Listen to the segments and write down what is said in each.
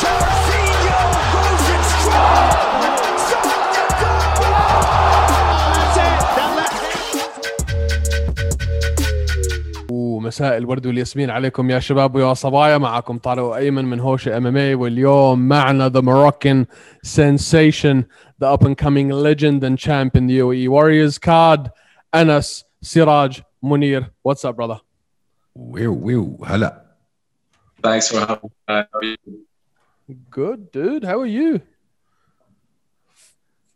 Jorginho goes in strong. ومساء الورد والياسمين عليكم يا شباب ويا صبايا معكم طارق ايمن من هوشه ام ام اي واليوم معنا ذا Moroccan sensation the up and coming legend and champ in the UAE Warriors card Anas Siraj Munir what's up brother ويو ويو هلا Thanks for having me. good dude how are you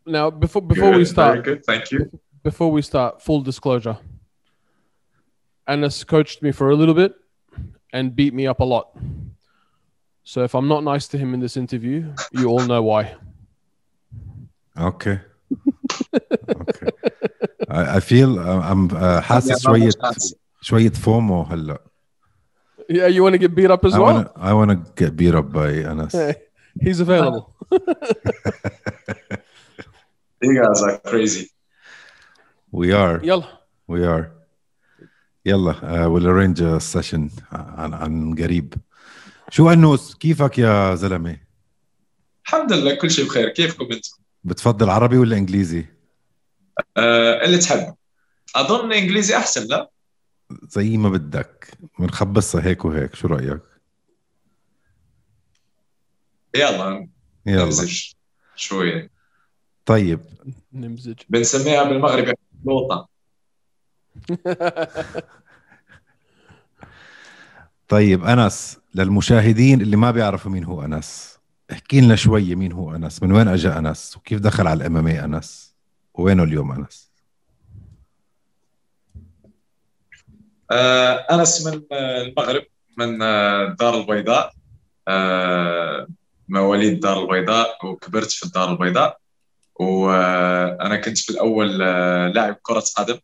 now before before we Good, start Very good, thank you. before we start, full disclosure. Anas coached me for a little bit and beat me up a lot. So if I'm not nice to him in this interview, you all know why. اوكي اوكي I I feel uh, I'm uh, حاسس Yeah, شوية not much chance. شوية فومو هلا Yeah, you want to get beat up as I well? wanna I wanna get beat up by أنس Hey, he's available. You guys are crazy. we are يلا we are يلا uh, we'll arrange a session عن عن قريب شو أنوس كيفك يا زلمة الحمد لله كل شيء بخير كيفكم انتم؟ بتفضل عربي ولا إنجليزي آه اللي تحب اظن انجليزي احسن لا؟ زي ما بدك بنخبصها هيك وهيك شو رأيك؟ يلا يلا. نمزج شوية. طيب. نمزج. بنسميها بالمغرب لوطة. طيب أنس للمشاهدين اللي ما بيعرفوا مين هو أنس. احكي لنا شوية مين هو أنس من وين أجا أنس وكيف دخل على الام أنس؟ وينه اليوم أنس؟ انس من آه، المغرب من آه، الدار البيضاء. آه مواليد الدار البيضاء وكبرت في الدار البيضاء. وأنا كنت في الأول آه، لاعب كرة قدم.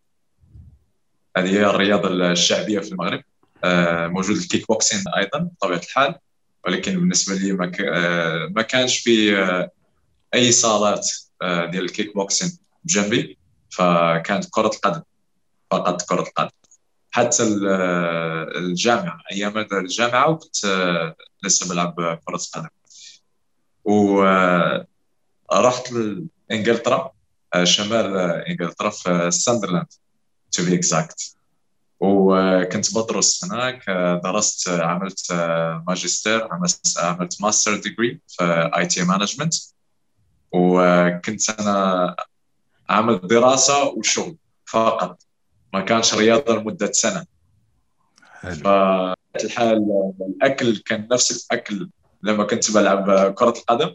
هذه هي الرياضة الشعبية في المغرب. آه، موجود الكيك بوكسين أيضا بطبيعة الحال. ولكن بالنسبة لي ما آه، كانش في آه، أي صالات آه، ديال الكيك بوكسين بجنبي فكانت كرة القدم فقط كرة القدم. حتى ال- آه، الجامعة أيام الجامعة وكنت آه، لسه بلعب كرة قدم. ورحت لإنجلترا آه، شمال آه، إنجلترا في ساندرلاند تو بي اكزاكت وكنت بدرس هناك آه، درست آه، عملت آه، ماجستير عملت ماستر ديجري في اي تي مانجمنت وكنت أنا عملت دراسة وشغل فقط. ما كانش رياضة لمدة سنة. حلو. فالحال الأكل كان نفس الأكل لما كنت بلعب كرة القدم.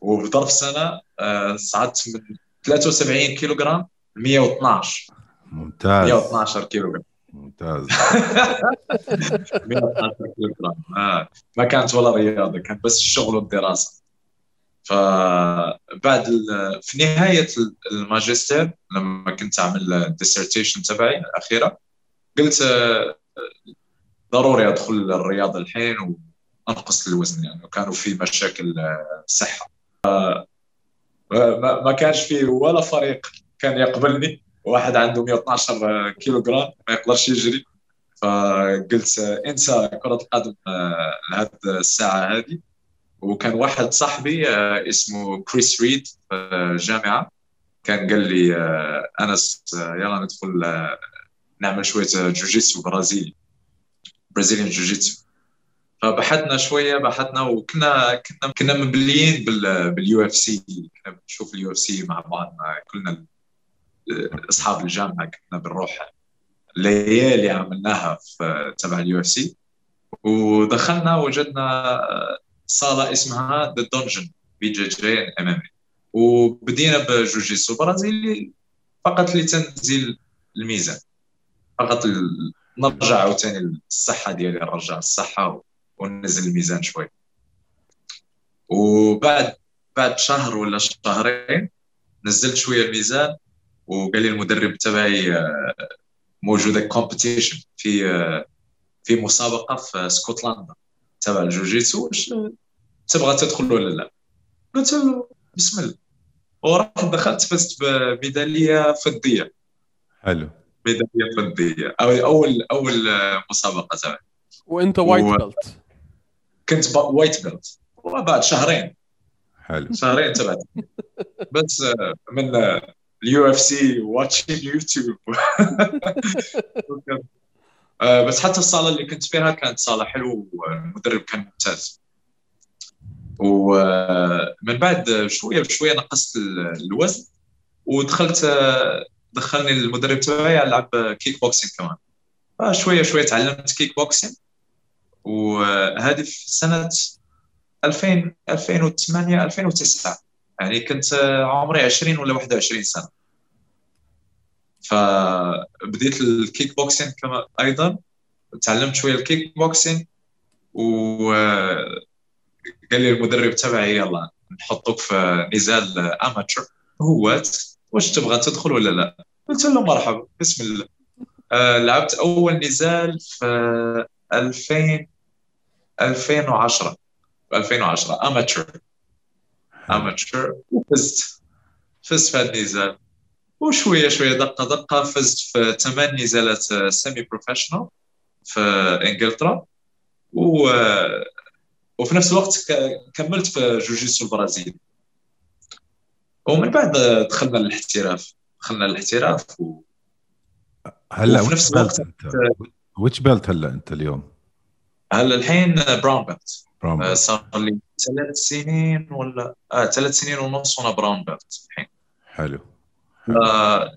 وفي ظرف سنة آه، صعدت من 73 كيلو جرام ل 112 ممتاز. 112 كيلو جرام ممتاز. 112 كيلو جرام آه. ما كانت ولا رياضة كان بس الشغل والدراسة. فبعد في نهاية الماجستير لما كنت أعمل الديسرتيشن تبعي الأخيرة قلت آه، ضروري أدخل الرياضه الحين وأنقص الوزن يعني وكانوا في مشاكل آه، صحة. آه، ما كانش في ولا فريق كان يقبلني. واحد عنده 112 كيلو جرام ما يقدرش يجري. فقلت آه، انسى كرة القدم آه، لهذه الساعة هذه. وكان واحد صاحبي آه، اسمه كريس ريد في الجامعة كان قال لي آه، أنس آه، يلا ندخل نعمل شوية جوجيتسو برازيلي برازيليان جوجيتسو. فبحثنا شوية بحثنا وكنا كنا كنا مبليين بال باليو إف سي. كنا بنشوف اليو إف سي مع بعض كلنا أصحاب الجامعة كنا بنروح ليالي عملناها في تبع اليو إف سي. ودخلنا وجدنا صاله اسمها ذا دونجن بي جي جي ام ام وبدينا بجوجيتسو برازيلي فقط لتنزيل الميزان فقط نرجع عاوتاني الصحه ديالي نرجع الصحه وننزل الميزان شوي وبعد بعد شهر ولا شهرين نزلت شوية الميزان وقال لي المدرب تبعي موجوده كومبيتيشن في في مسابقه في اسكتلندا تبع الجوجيتسو تبغى تدخل ولا لا؟ قلت له بسم الله. ورحت دخلت فزت بميدالية فضية. حلو. ميدالية فضية. أو أول أول مسابقة تبعي وأنت وايت و- بيلت كنت وايت بيلت وبعد شهرين. حلو. شهرين تبعت. بس من اليو إف سي واتشينج يوتيوب بس حتى الصالة اللي كنت فيها كانت صالة حلوة والمدرب كان ممتاز. ومن بعد شوية بشوية نقصت ال- الوزن ودخلت دخلني المدرب تبعي العب كيك بوكسينج كمان. فشوية شوية تعلمت كيك بوكسينج وهذه في سنه 2000 2008 2009 يعني كنت عمري 20 ولا 21 سنة. فبديت الكيك بوكسينج كما أيضا. تعلمت شوية الكيك بوكسينج و قال لي المدرب تبعي يلا نحطوك في نزال اماتشر هو واش تبغى تدخل ولا لا؟ قلت له مرحبا بسم الله. آه لعبت أول نزال في 2000 2010 2010 اماتشر اماتشر وفزت. فزت في هذا النزال. وشوية شوية دقة دقة. فزت في ثمان نزالات سيمي بروفيشنال في إنجلترا. و وفي نفس الوقت كملت في جوجيتسو البرازيلي ومن بعد دخلنا للاحتراف. دخلنا للاحتراف و... هلا وفي نفس الوقت وش بيلت هلا أنت اليوم؟ هلا الحين براون بيلت براون آه،. صار لي ثلاث سنين ولا آه ثلاث سنين ونص وأنا براون بيلت الحين. حلو. آه،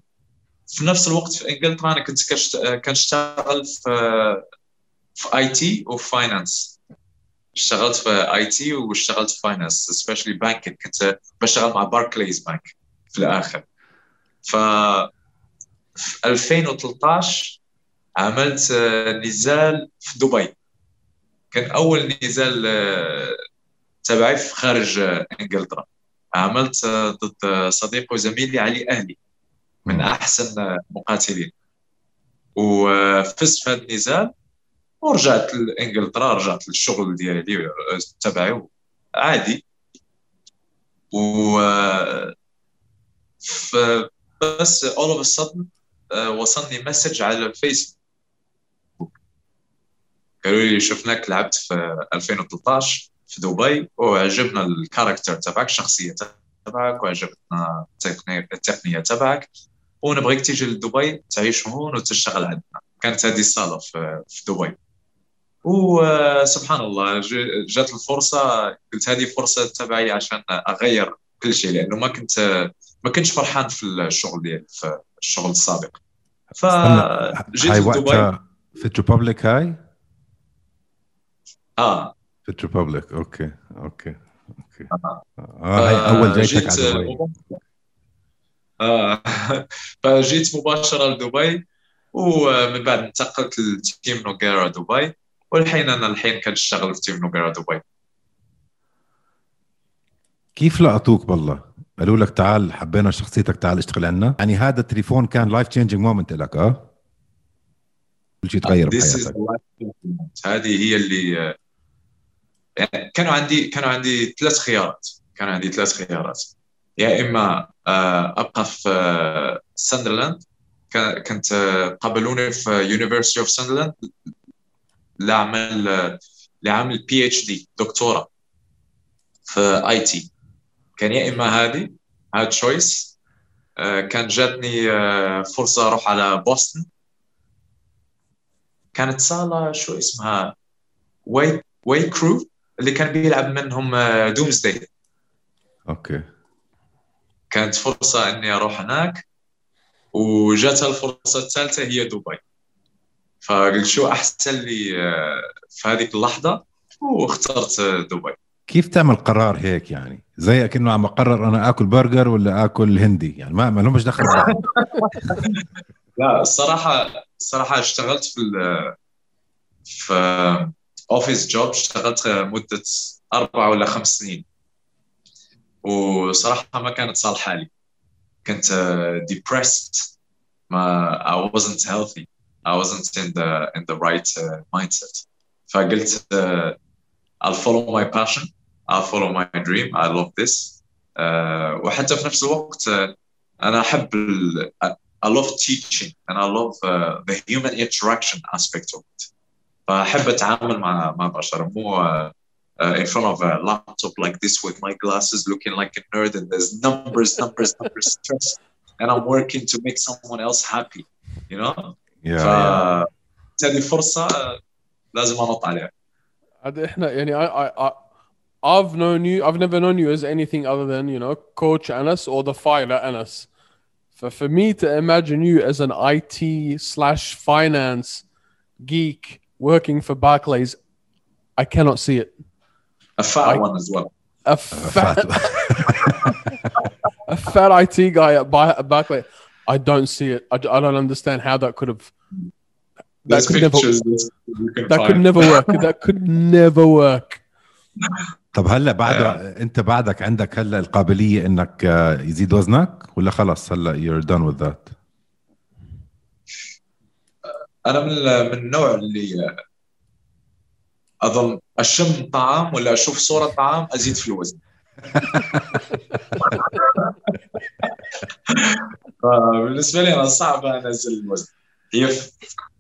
في نفس الوقت في إنجلترا أنا كنت كشت... كنشتغل في في آي تي وفي فاينانس. اشتغلت في آي تي واشتغلت في فاينانس سبيشلي بانكينج كنت بشتغل مع باركليز بانك في الآخر. ف في 2013 عملت آه، نزال في دبي. كان أول نزال آه، تبعي في خارج آه، إنجلترا. عملت ضد صديقي وزميلي علي أهلي من. أحسن آه، مقاتلين. وفزت في هذا النزال. ورجعت لانجلترا رجعت للشغل ديالي آه، تبعي عادي. و بس all of a sudden آه، وصلني مسج على الفيسبوك قالوا لي شفناك لعبت في 2013 في دبي وعجبنا الكاركتر تبعك الشخصية تبعك وعجبتنا التقنية التقنية تبعك. ونبغيك تيجي لدبي تعيش هون وتشتغل عندنا. كانت هذه الصالة في في دبي. وسبحان الله جات الفرصة قلت هذه فرصة تبعي عشان أغير كل شيء لأنه ما كنت ما كنتش فرحان في الشغل ديالي في الشغل السابق. فجيت هاي لدبي وقتها في ريبوبليك هاي؟ آه. في ريبوبليك أوكي أوكي أوكي. آه. آه هاي أول جايتك جيت على دبي. مباشرة- آه. فجيت مباشرة لدبي ومن بعد انتقلت لتيم نوغيرا دبي. والحين أنا الحين كنشتغل في تيم نوغيرا دبي. كيف لقطوك بالله؟ قالوا لك تعال حبينا شخصيتك تعال اشتغل عنا. يعني هذا التليفون كان لايف تشينجينج مومنت لك آه؟ كل شيء تغير بحياتك. هذه هي اللي آه، يعني كانوا عندي كانوا عندي ثلاث خيارات. كان عندي ثلاث خيارات. يا إما آه، أبقى في آه، ساندرلاند كان- كنت آه، قبلوني في يونيفرسيتي اوف ساندرلاند لاعمل آه، لعمل بي اتش دي دكتوراه في اي تي كان يا إما هذه هاد تشويس كان جاتني آه، فرصة أروح على بوسطن كانت صالة شو اسمها؟ واي واي كرو اللي كان بيلعب منهم دومزداي أوكي. كانت فرصة إني أروح هناك وجاتها الفرصة الثالثة هي دبي. فقلت شو أحسن لي آه، في هذيك اللحظة؟ واخترت آه، دبي. كيف تعمل قرار هيك يعني؟ زي كأنه عم أقرر أنا آكل برجر ولا آكل هندي يعني ما ما لهمش دخل. لا الصراحة الصراحة اشتغلت في في اوفيس جوب اشتغلت مدة أربع ولا خمس سنين. وصراحة ما كانت صالحة لي. كنت uh, depressed ما I wasn't healthy. I wasn't in the in the right uh, mindset فقلت uh, I'll follow my passion I'll follow my dream I love this uh, وحتى في نفس الوقت uh, أنا أحب ال, I love teaching and I love uh, the human interaction aspect of it فأحب أتعامل مع مع البشر مو uh, uh, in front of a laptop like this with my glasses, looking like a nerd, and there's numbers, numbers, numbers, stress, and I'm working to make someone else happy. You know? يا ف يا. هذه فرصة uh, لازم انط عليها. عاد احنا يعني I, I, I I've known you I've never known you as anything other than you know coach Anas or the fighter Anas for for me to imagine you as an IT slash finance geek working for Barclays I cannot see it A fat I- one as well. a fat a fat IT guy at, Bar- at Barclays I don't see it I, I don't understand how that could have that There's could never pictures that could never work that could never work طب هلا بعد انت بعدك عندك هلا القابليه انك آه، يزيد وزنك ولا خلص هلا you're done with that أنا من من النوع اللي اظن اشم طعام ولا أشوف صوره طعام ازيد في الوزن فبالنسبة لي أنا صعب أنزل الوزن. هي في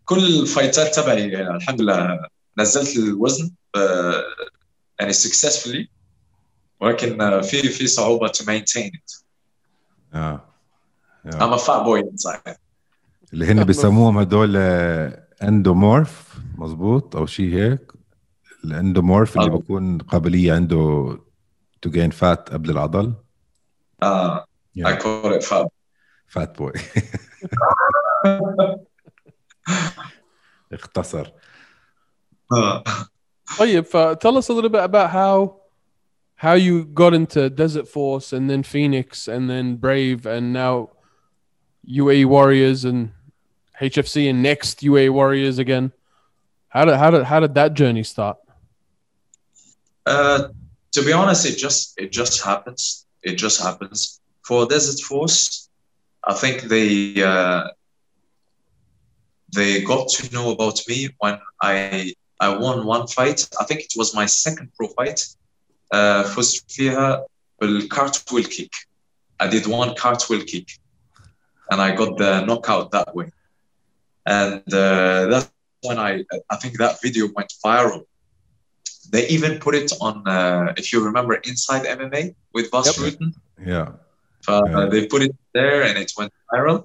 كل الفايتات تبعي يعني الحمد لله نزلت الوزن يعني successfully ولكن في في صعوبة to maintain it. آه. I'm a fat boy inside. اللي هن بيسموهم هدول اندومورف مزبوط أو شيء هيك. الاندومورف اللي آه. بيكون قابلية عنده تو جين فات قبل العضل. آه. I call it fat فات بوي اختصر uh, طيب tell us a little bit about how how you got into Desert Force and then Phoenix and then Brave and now UAE Warriors and HFC and next UAE Warriors again. How did how did how did that journey start? Uh, to be honest, it just it just happens. It just happens for Desert Force. I think they uh, they got to know about me when I I won one fight. I think it was my second pro fight. Uh, first, فزت فيها cartwheel kick. I did one cartwheel kick, and I got the knockout that way. And uh, that's when I I think that video went viral. They even put it on, uh, if you remember, Inside MMA with Bas yep. Rutten. Yeah. uh, Yeah. they put it there and it went viral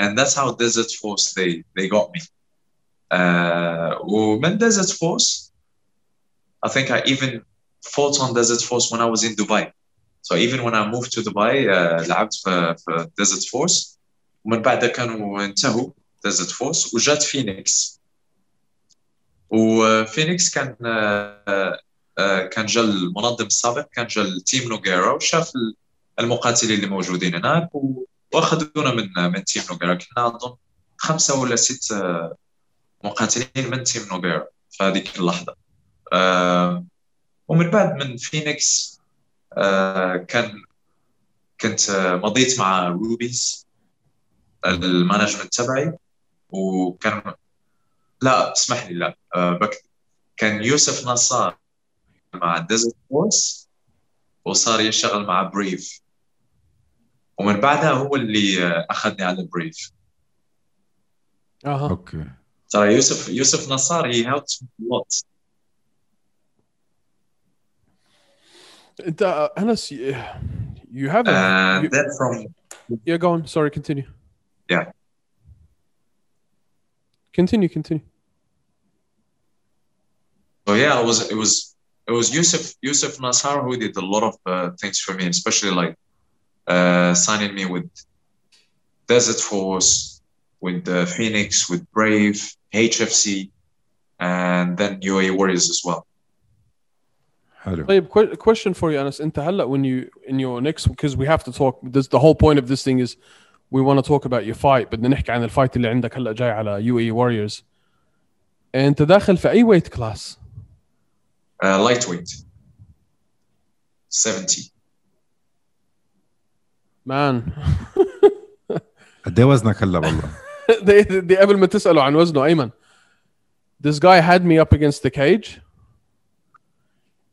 and that's how desert force they they got me uh, ومن desert force i think i even fought on desert force when i was in dubai so even when i moved to dubai uh, لعبت في, في desert force ومن بعدها كانوا انتهوا desert force وجات فينيكس وفينيكس كان آه، آه، كان جا المنظم السابق كان جا التيم نوغيرا وشاف ال- المقاتلين اللي موجودين هناك واخذونا من من تيم نوغيرا كنا أظن خمسة ولا ست مقاتلين من تيم نوغيرا في هذيك اللحظة. آه، ومن بعد من فينيكس آه، كان كنت مضيت مع روبيز المانجمنت تبعي وكان لا اسمح لي لا. بكتب كان يوسف نصار مع ديزرت فورس وصار يشتغل مع بريف ومن بعدها هو اللي آه، اخذني على بريف Uh-huh. اوكي ترى يوسف يوسف نصار he helped me a lot It, uh, Anas, you, you have a and you- then from yeah. Go on. Sorry. Continue. Yeah. Continue. Continue. So yeah, it was it was it was Yusuf Yusuf Nassar who did a lot of uh, things for me, especially like uh, signing me with Desert Force, with uh, Phoenix, with Brave, HFC, and then UAE Warriors as well. حلو طيب que- question for you Anas انت هلا when you in your next because we have to talk this the whole point of this thing is we want to talk about your fight بدنا نحكي عن الفايت اللي عندك هلا جاي على UAE Warriors انت داخل في اي weight class Uh, lightweight, 70. man قد ايه وزنك هلا والله دي, دي قبل ما تسأله عن وزنه ايمن this guy had me up against the cage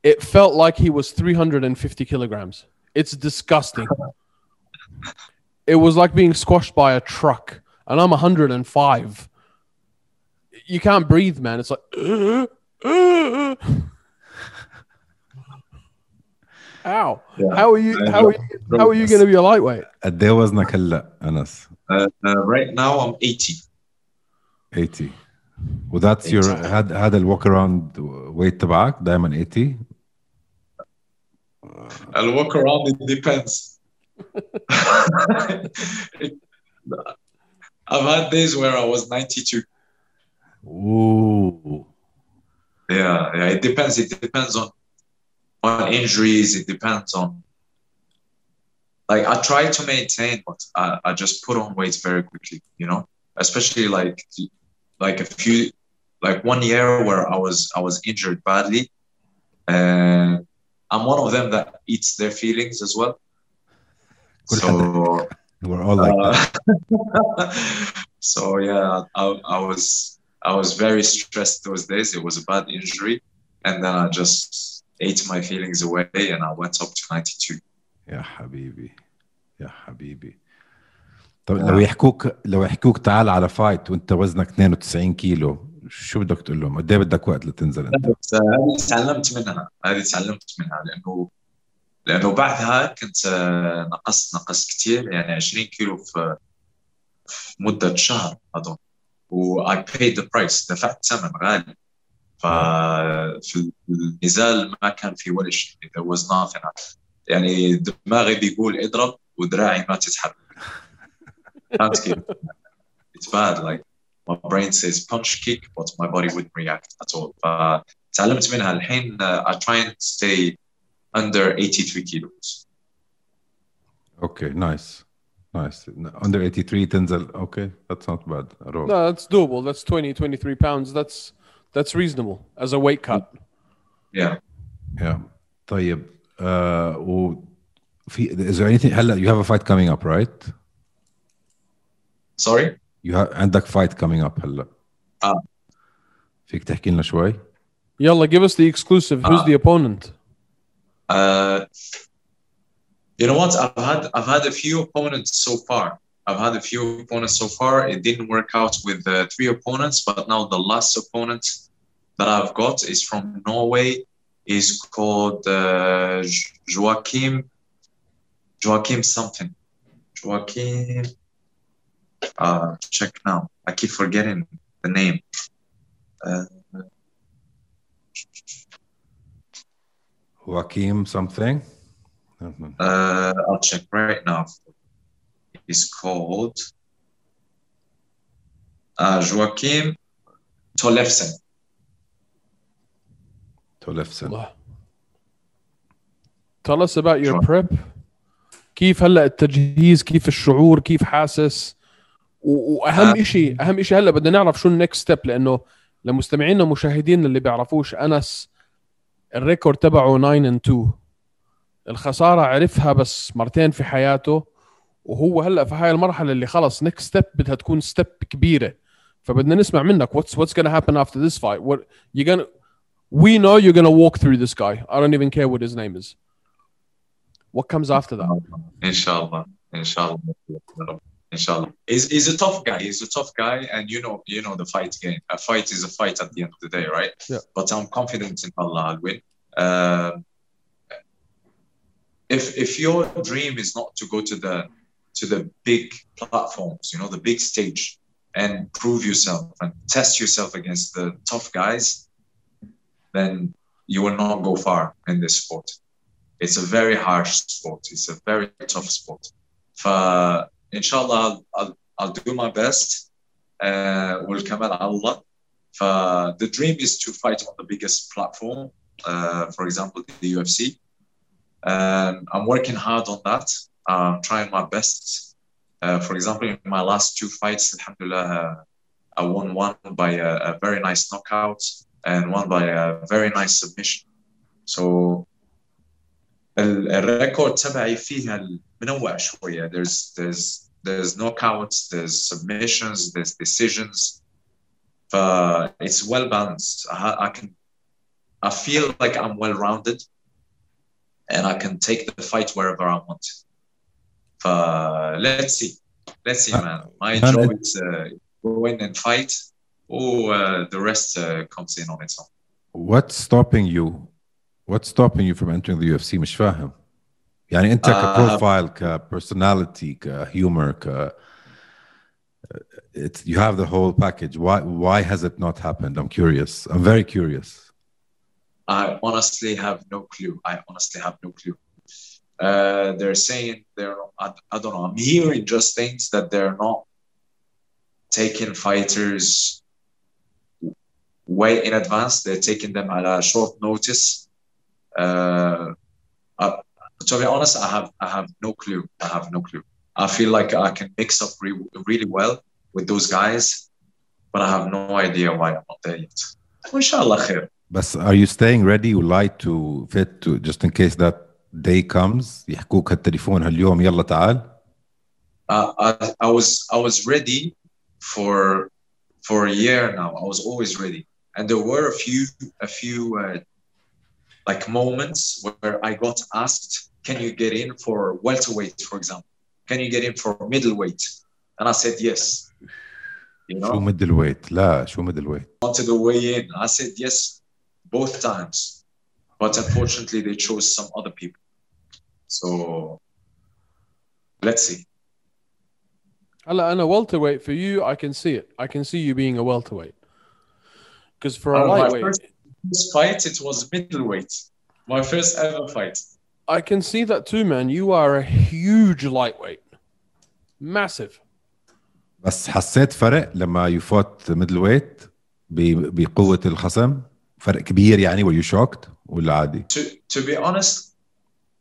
it felt like he was 350 kilograms it's disgusting it was like being squashed by a truck and i'm 105 you can't breathe man it's like How? Yeah. How are you? I How are you? How are you going to be a lightweight? قد ايه وزنك هلا انس؟ Uh, uh, right now I'm 80. 80 وذاتس يور 80. هذا هذا الوك اراوند ويت تبعك دائما 80 I'll walk around, it depends. I've had days where I was 92. اوه Yeah, yeah, it depends. It depends on on injuries. It depends on like I try to maintain, but I, I just put on weight very quickly. You know, especially like like a few like one year where I was I was injured badly, and I'm one of them that eats their feelings as well. كل So we're all like that. uh, so yeah, I, I was I was very stressed those days. It was a bad injury, and then I just ate my feelings away, and I went up to 92. يا حبيبي يا حبيبي طب لو يحكوك لو يحكوك تعال على فايت وانت وزنك 92 كيلو شو بدك تقول لهم؟ قد إيه بدك وقت لتنزل انت؟ هذه تعلمت منها هذه تعلمت منها لأنه لأنه بعدها كنت آه، نقصت نقصت كثير يعني 20 كيلو في في مدة شهر اظن و I paid the price دفعت ثمن غالي ففي النزال ما كان في ولا شيء there was nothing يعني دماغي بيقول اضرب ودراعي ما تتحرك فهمت كيف؟ It's bad like my brain says punch kick but my body wouldn't react at all فتعلمت منها الحين uh, I try and stay under 83 kilos اوكي نايس نايس اندر 83 تنزل اوكي that's not bad at all No, that's doable. That's 20, 23 pounds. That's that's reasonable as a weight cut. yeah yeah طيب uh, و في is there anything هلا you have a fight coming up right? sorry You have عندك fight coming up هلا آه. فيك تحكي لنا شوي؟ Yalla, give us the exclusive. Who's Ah. the opponent? Uh, you know what? I've had I've had a few opponents so far. I've had a few opponents so far. It didn't work out with the three opponents, but now the last opponent that I've got is from Norway. Is called uh, Jo- Joachim Joachim something. Joachim. Uh, check now. I keep forgetting the name. Uh, Joaquim something? Uh, I'll check right He's called uh, Joachim Tolefsen. تولفسن الله. Tell us about your Sure. prep. كيف هلا التجهيز كيف الشعور كيف حاسس و- وأهم آه. شيء أهم شيء هلا بدنا نعرف شو النكست ستيب لأنه لمستمعينا ومشاهدينا اللي بيعرفوش أنس الريكورد تبعه 9 and 2 الخسارة عرفها بس مرتين في حياته وهو هلا في هاي المرحله اللي خلص نكست ستيب بدها تكون ستيب كبيره فبدنا نسمع منك what's what's gonna happen after this fight what you gonna we know you're gonna walk through this guy I don't even care what his name is what comes after that Inshallah. Inshallah. Inshallah. He's, he's a tough guy. He's a tough guy, and you know, you know the fight game. A fight is a fight at the end of the day, right? Yeah. But I'm confident in Allah I'll win. Um, if if your dream is not to go to the to the big platforms, you know, the big stage, and prove yourself and test yourself against the tough guys, then you will not go far in this sport. It's a very harsh sport. It's a very tough sport. فإن شاء الله I'll, I'll, I'll do my best. Uh, والكمال على الله. ف the dream is to fight on the biggest platform, uh, for example, the UFC. And I'm working hard on that. I'm trying my best. Uh, for example, in my last two fights, alhamdulillah, uh, I won one by a, a very nice knockout and one by a very nice submission. So ال- الريكورد تبعي فيها منوع شويه there's there's there's knockouts there's submissions there's decisions ف it's well balanced I, I can I feel like I'm well rounded and I can take the fight wherever I want ف let's see let's see man my Man, job it- is uh, go in and fight or uh, the rest uh, comes in on its own What's stopping you What's stopping you from entering the UFC مش فاهم يعني انت آه. كبروفايل كبرسوناليتي كهيومر ك it's you have the whole package why why has it not happened i'm curious i'm very curious I honestly have no clue. I honestly have no clue. Uh, they're saying they're, I, I don't know, I'm hearing just things that they're not taking fighters way in advance. They're taking them at a short notice. Uh, uh, to be honest, I have I have no clue. I have no clue. I feel like I can mix up re- really well with those guys, but I have no idea why I'm not there yet. Inshallah. بس are you staying ready you light to fit to just in case that day comes يحكوك هالتليفون هاليوم يلا تعال uh, I, I was I was ready for for a year now. I was always ready, and there were a few a few uh, like moments where I got asked, "Can you get in for welterweight, for example? Can you get in for middleweight?" And I said yes. You شو know, ميدل ويت لا شو ميدل ويت wanted to weigh in. I said yes both times, but unfortunately they chose some other people. So let's see. هلا انا welterweight for you I can see it I can see you being a welterweight because for a Uh, my lightweight first, first fight, it was middleweight. My first ever fight. I can see that too man you are a huge lightweight massive بس حسيت فرق لما يفوت ميدل ويت بقوة الخصم فرق كبير يعني were you shocked ولا عادي To, to be honest,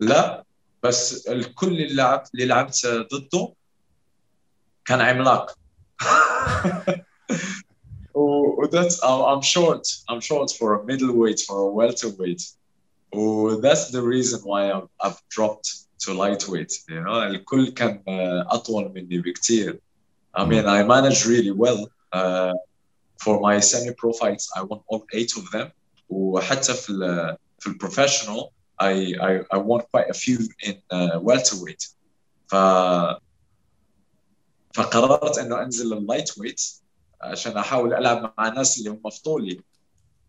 لا بس الكل اللي لعبت اللي لعبت ضده كان عملاق. و- that's I'm short. I'm short for a middleweight for a welterweight. و that's the reason why I've, I've dropped to lightweight. You know, الكل كان uh, أطول مني بكتير. I mean, I managed really well. Uh, for my semi-pro fights, I won all eight of them. وحتى في ال في البروفيشنال I, I I won quite a few in uh, welterweight. ف فقررت إنه أنزل لللايت ويت عشان أحاول ألعب مع الناس اللي هم في طولي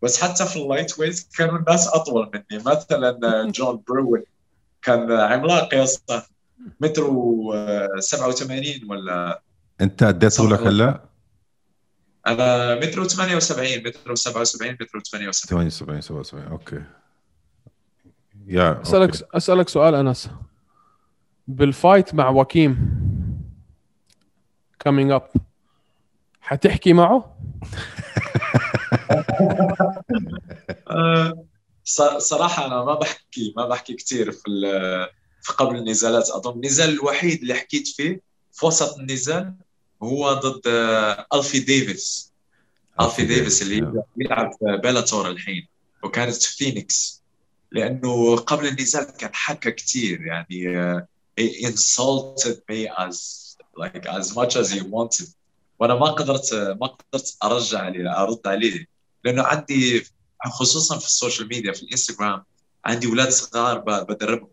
بس حتى في اللايت ويت كانوا الناس أطول مني. مثلا جون بروين كان عملاق يا أسطى. متر و 87 ولا؟ أنت صح. طولك هلا أنا متر و 78 متر و 77 متر و 78 78 77 أوكي. يا أسألك أوكي. أسألك سؤال أنس بالفايت مع وكيم coming up حتحكي معه؟ آه، ص- صراحة أنا ما بحكي ما بحكي كثير في ال- في قبل النزالات أظن النزال الوحيد اللي حكيت فيه في وسط النزال هو ضد آه، ألفي ديفيس ألفي ديفيس اللي. بيلعب في بيلاتور الحين وكانت في فينيكس لأنه قبل النزال كان حكى كثير يعني آه، he insulted me as like as much as he wanted. وأنا ما قدرت ما قدرت أرجع عليه أرد عليه. لأنه عندي خصوصا في السوشيال ميديا في الإنستغرام عندي أولاد صغار بدربهم.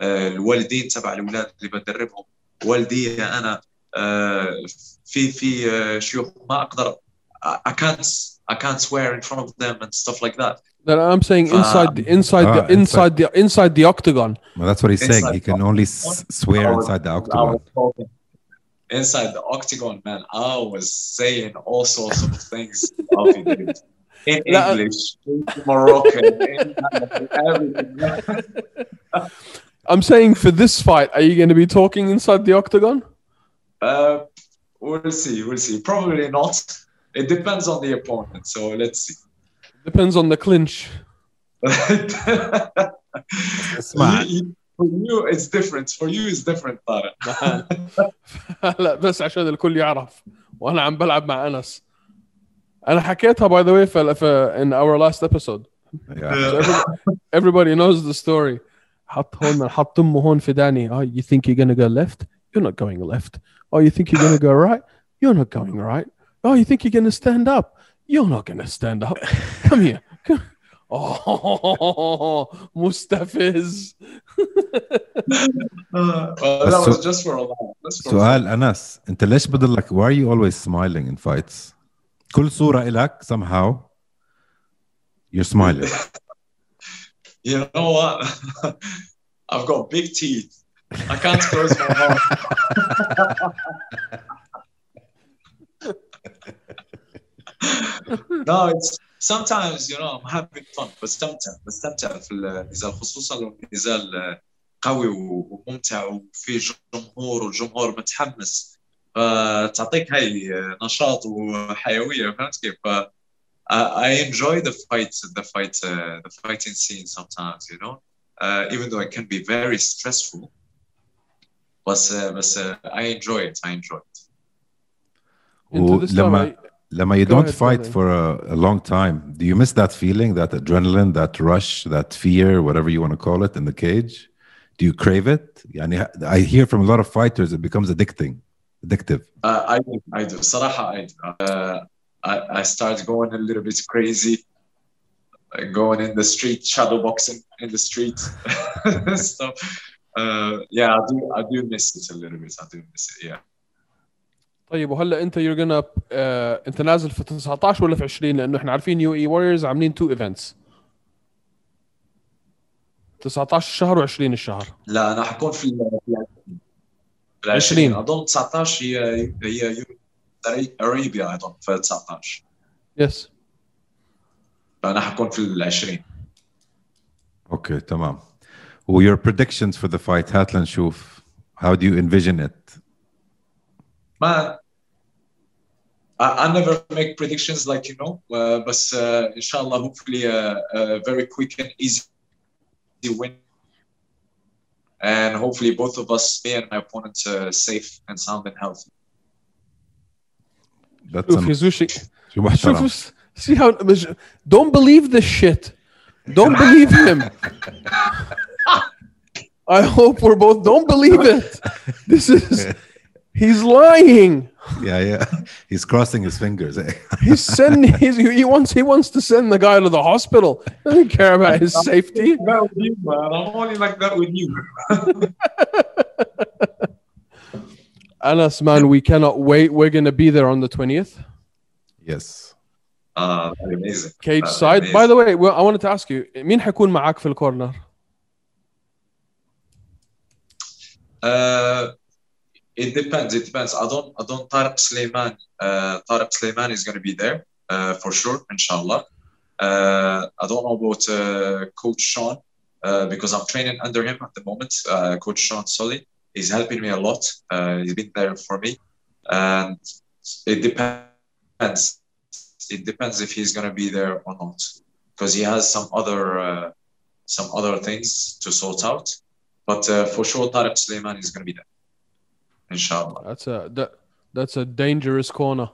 آه، الوالدين تبع الأولاد اللي بدربهم. والدي أنا آه، في في شيوخ ما أقدر I can't I can't swear in front of them and stuff like that. That I'm saying inside the inside Ah, the inside the inside the octagon. Well, that's what he's saying. He can only s- swear was- inside the octagon. talking inside the octagon, man. I was saying all sorts of things about it. in English, in Moroccan, in everything. I'm saying for this fight, are you going to be talking inside the octagon? Uh, we'll see, we'll see. Probably not. It depends on the opponent, so let's see. Depends on the clinch. اسمع You- you- for you, it's different. For you, it's different, Tara. لا بس عشان الكل يعرف وانا عم بلعب مع انس انا حكيتها باي ذا واي في في in our last episode yeah. So everybody, everybody knows the story حط هون حط امه هون في داني oh you think you're gonna go left you're not going left oh you think you're gonna go right you're not going right oh you think you're gonna stand up you're not gonna stand up come here come. oh مستفز well, بس that was سو- just for a laugh. Just for سؤال انس انت ليش بضلك why are you always smiling in fights كل صورة إلك somehow you're smiling You know what? I've got big teeth. I can't close my mouth. No, it's sometimes you know I'm having fun بستمتع بستمتع في النزال خصوصا لو النزال قوي وممتع وفيه جمهور والجمهور متحمس فتعطيك هاي نشاط وحيويه فهمت كيف؟ ف I enjoy the fight, the fight, uh, the fighting scene sometimes, you know, uh, even though it can be very stressful. But, uh, but uh, I enjoy it. I enjoy it. ولما I- لما you Go don't ahead, fight brother. for a, a long time, do you miss that feeling, that adrenaline, that rush, that fear, whatever you want to call it, in the cage? Do you crave it? يعني I hear from a lot of fighters it becomes addicting, addictive. Uh, I do. I do. صراحة I do. Uh, I, I start going a little bit crazy, uh, going in the street, shadow boxing in the street, stuff. Uh, yeah, I do. I do miss it a little bit. I do miss it. Yeah. طيب وهلا انت you're gonna آه انت نازل في 19 ولا في 20 لأنه إحنا عارفين يو اي ووريرز عاملين تو ايفنتس 19 الشهر و20 الشهر لا أنا حكون في ال- في ال 20. 20 اظن 19 هي هي اريبيا اظن في 19 يس فانا حكون في ال 20 Okay, تمام. Well, your predictions for the fight, هات لنشوف. How do you envision it? ما I, I never make predictions like you know uh, but uh, inshallah hopefully a, a very quick and easy win and hopefully both of us me and my opponent uh, safe and sound and healthy That's شوف an... يا زوشي شو محترم. شوف see how مش- don't believe this shit don't believe him I hope we're both don't believe it this is he's lying Yeah, yeah. He's crossing his fingers. eh? he's sending he's, he wants he wants to send the guy to the hospital doesn't care about his safety that with you man I'm only like that with you Anas man we cannot wait we're gonna be there on the 20th yes. uh, amazing cage That's side by amazing. the way well, I wanted to ask you مين حيكون معاك في الكورنر Uh, it depends. It depends. I don't. I don't. Tariq Suleiman. Uh, Suleiman is going to be there uh, for sure, inshallah. Uh, I don't know about uh, Coach Sean because I'm training under him at the moment. Coach Sean Sully. He's helping me a lot. He's been there for me, and it depends. It depends if he's going to be there or not because he has some other some other things to sort out. But for sure, Tariq Suleiman is going to be there. Inshallah. that's a that, that's a dangerous corner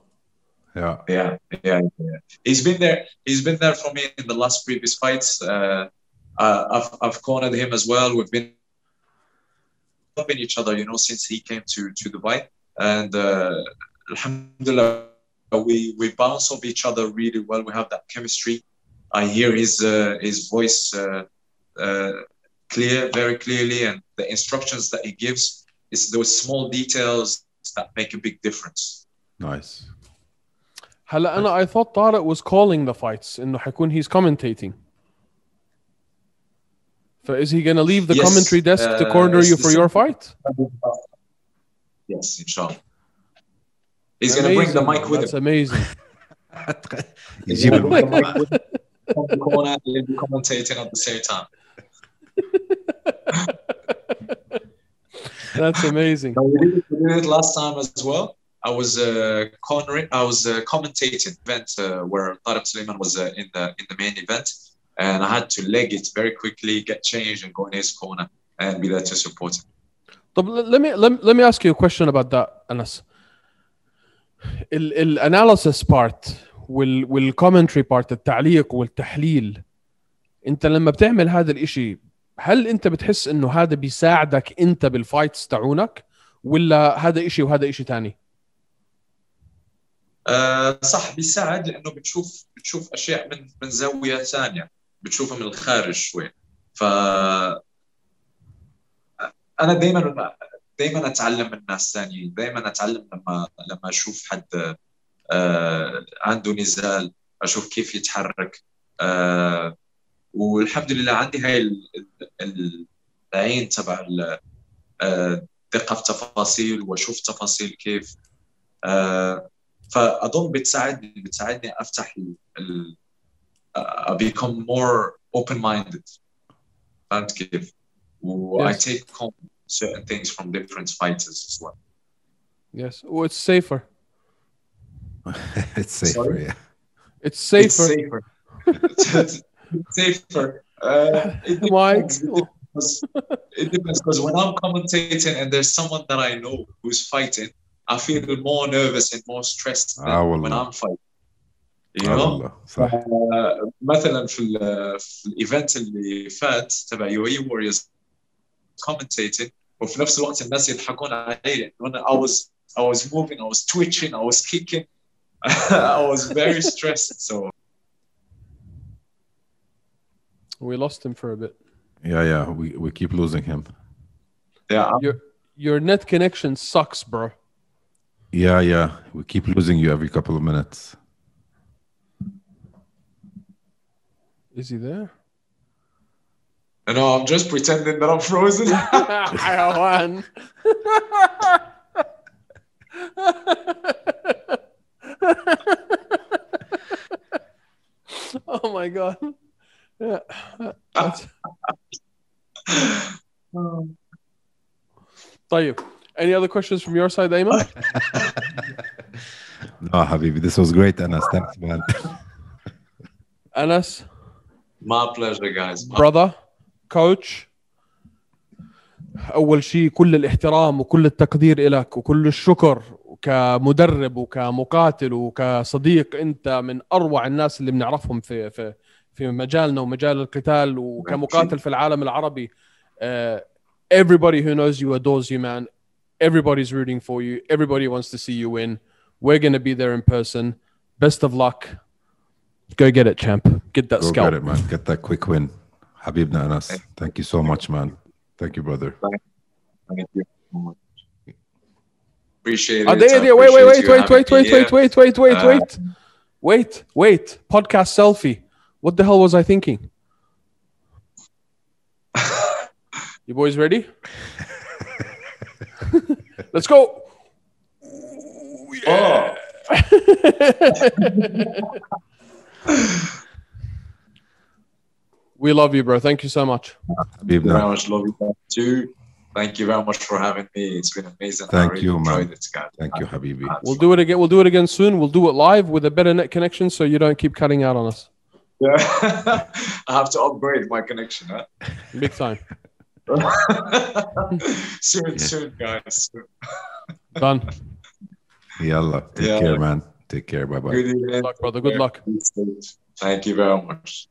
Yeah. Yeah, yeah, yeah. He's been there. He's been there for me in the last previous fights. Uh, uh, I've I've cornered him as well. We've been helping each other, you know, since he came to to Dubai. And uh, Alhamdulillah, we we bounce off each other really well. We have that chemistry. I hear his uh, his voice uh, uh, clear, very clearly, and the instructions that he gives is those small details that make a big difference. Nice. هلا انا I thought طارق was calling the fights انه حيكون he's commentating ف is he gonna leave the Yes, commentary desk to uh, corner it's you the for same- your fight Yes, inshallah. He's going to bring the Amazing, mic with that's him. amazing He's يجيب gonna bring the الم- mic with him from the corner and he'll be commentating at the same time. that's amazing No, we, did it, we did it last time as well. I was uh, cornering, I was uh, commentating event uh, where Tariq Suleiman was uh, in the in the main event, and I had to leg it very quickly, get changed, and go in his corner and be there to support him. طب l- let me let, me- let me ask you a question about that Anas ال الاناليسيس بارت وال والكومنتري بارت التعليق والتحليل انت لما بتعمل هذا الاشي هل انت بتحس انه هذا بيساعدك انت بالفايتس تاعونك ولا هذا إشي وهذا إشي تاني؟ آه صح بيساعد لأنه بتشوف بتشوف أشياء من من زاوية ثانية بتشوفها من الخارج شوي. ف أنا دائما دائما أتعلم من ناس ثانيين دائما أتعلم لما لما أشوف حد آه عنده نزال أشوف كيف يتحرك آه والحمد لله عندي هاي ال- ال- العين تبع ال- آه، دقة في تفاصيل واشوف تفاصيل كيف آه، فاظن بتساعدني بتساعدني افتح ال uh, become more open minded فهمت كيف؟ و I Yes. take home certain things from different fighters as well. Yes. Oh, it's safer. it's safer Sorry? yeah It's safer. It's safer. it's safer. Uh, it Mike. depends. It depends. It depends because when I'm commentating and there's someone that I know who's fighting, I feel more nervous and more stressed than Ah, when والله. I'm fighting. You آه know? والله صح آه، مثلا في ال في الايفنت اللي فات تبع يو اي ووريرز commentating وفي نفس الوقت الناس يضحكون علي وانا I was I was moving I was twitching I was kicking I was very stressed so we lost him for a bit. Yeah, yeah, we, we keep losing him. Yeah. Your your net connection sucks, bro. Yeah, yeah, we keep losing you every couple of minutes. Is he there? You know, I'm just pretending that I'm frozen. I won. oh my god. آه. طيب. Any other questions from your side ايمن؟ لا حبيبي this was great انس thanks man. انس my pleasure guys. Brother? Coach? أول شيء كل الاحترام وكل التقدير لك وكل الشكر كمدرب وكمقاتل وكصديق أنت من أروع الناس اللي بنعرفهم في في في مجالنا ومجال القتال وكمقاتل في العالم العربي. Uh, everybody who knows you adores you, man. Everybody's rooting for you. Everybody wants to see you win. We're going to be there in person. Best of luck. Go get it, champ. Get that go scalp. get it man get that quick win Habibna Anas thank you so much man thank you brother Thank you so much. appreciate Ah, it there, I there, wait, wait, appreciate wait, you wait, wait, having me wait, here. wait, wait, wait, Uh, wait, wait, wait, wait. Podcast selfie. What the hell was I thinking? you boys ready? Let's go. Ooh, yeah. we love you, bro. Thank you so much. Thank you very much. Love you too. Thank you very much for having me. It's been amazing. Thank really you, man. it, thank you Habibi We'll do it again. We'll do it again soon. We'll do it live with a better net connection, so you don't keep cutting out on us. Yeah. I have to upgrade my connection. Huh? Big time. soon, soon, guys. Soon. Done. Yalla take Yeah. care man take care bye bye Good. Good luck, brother. Good luck. Thank you very much.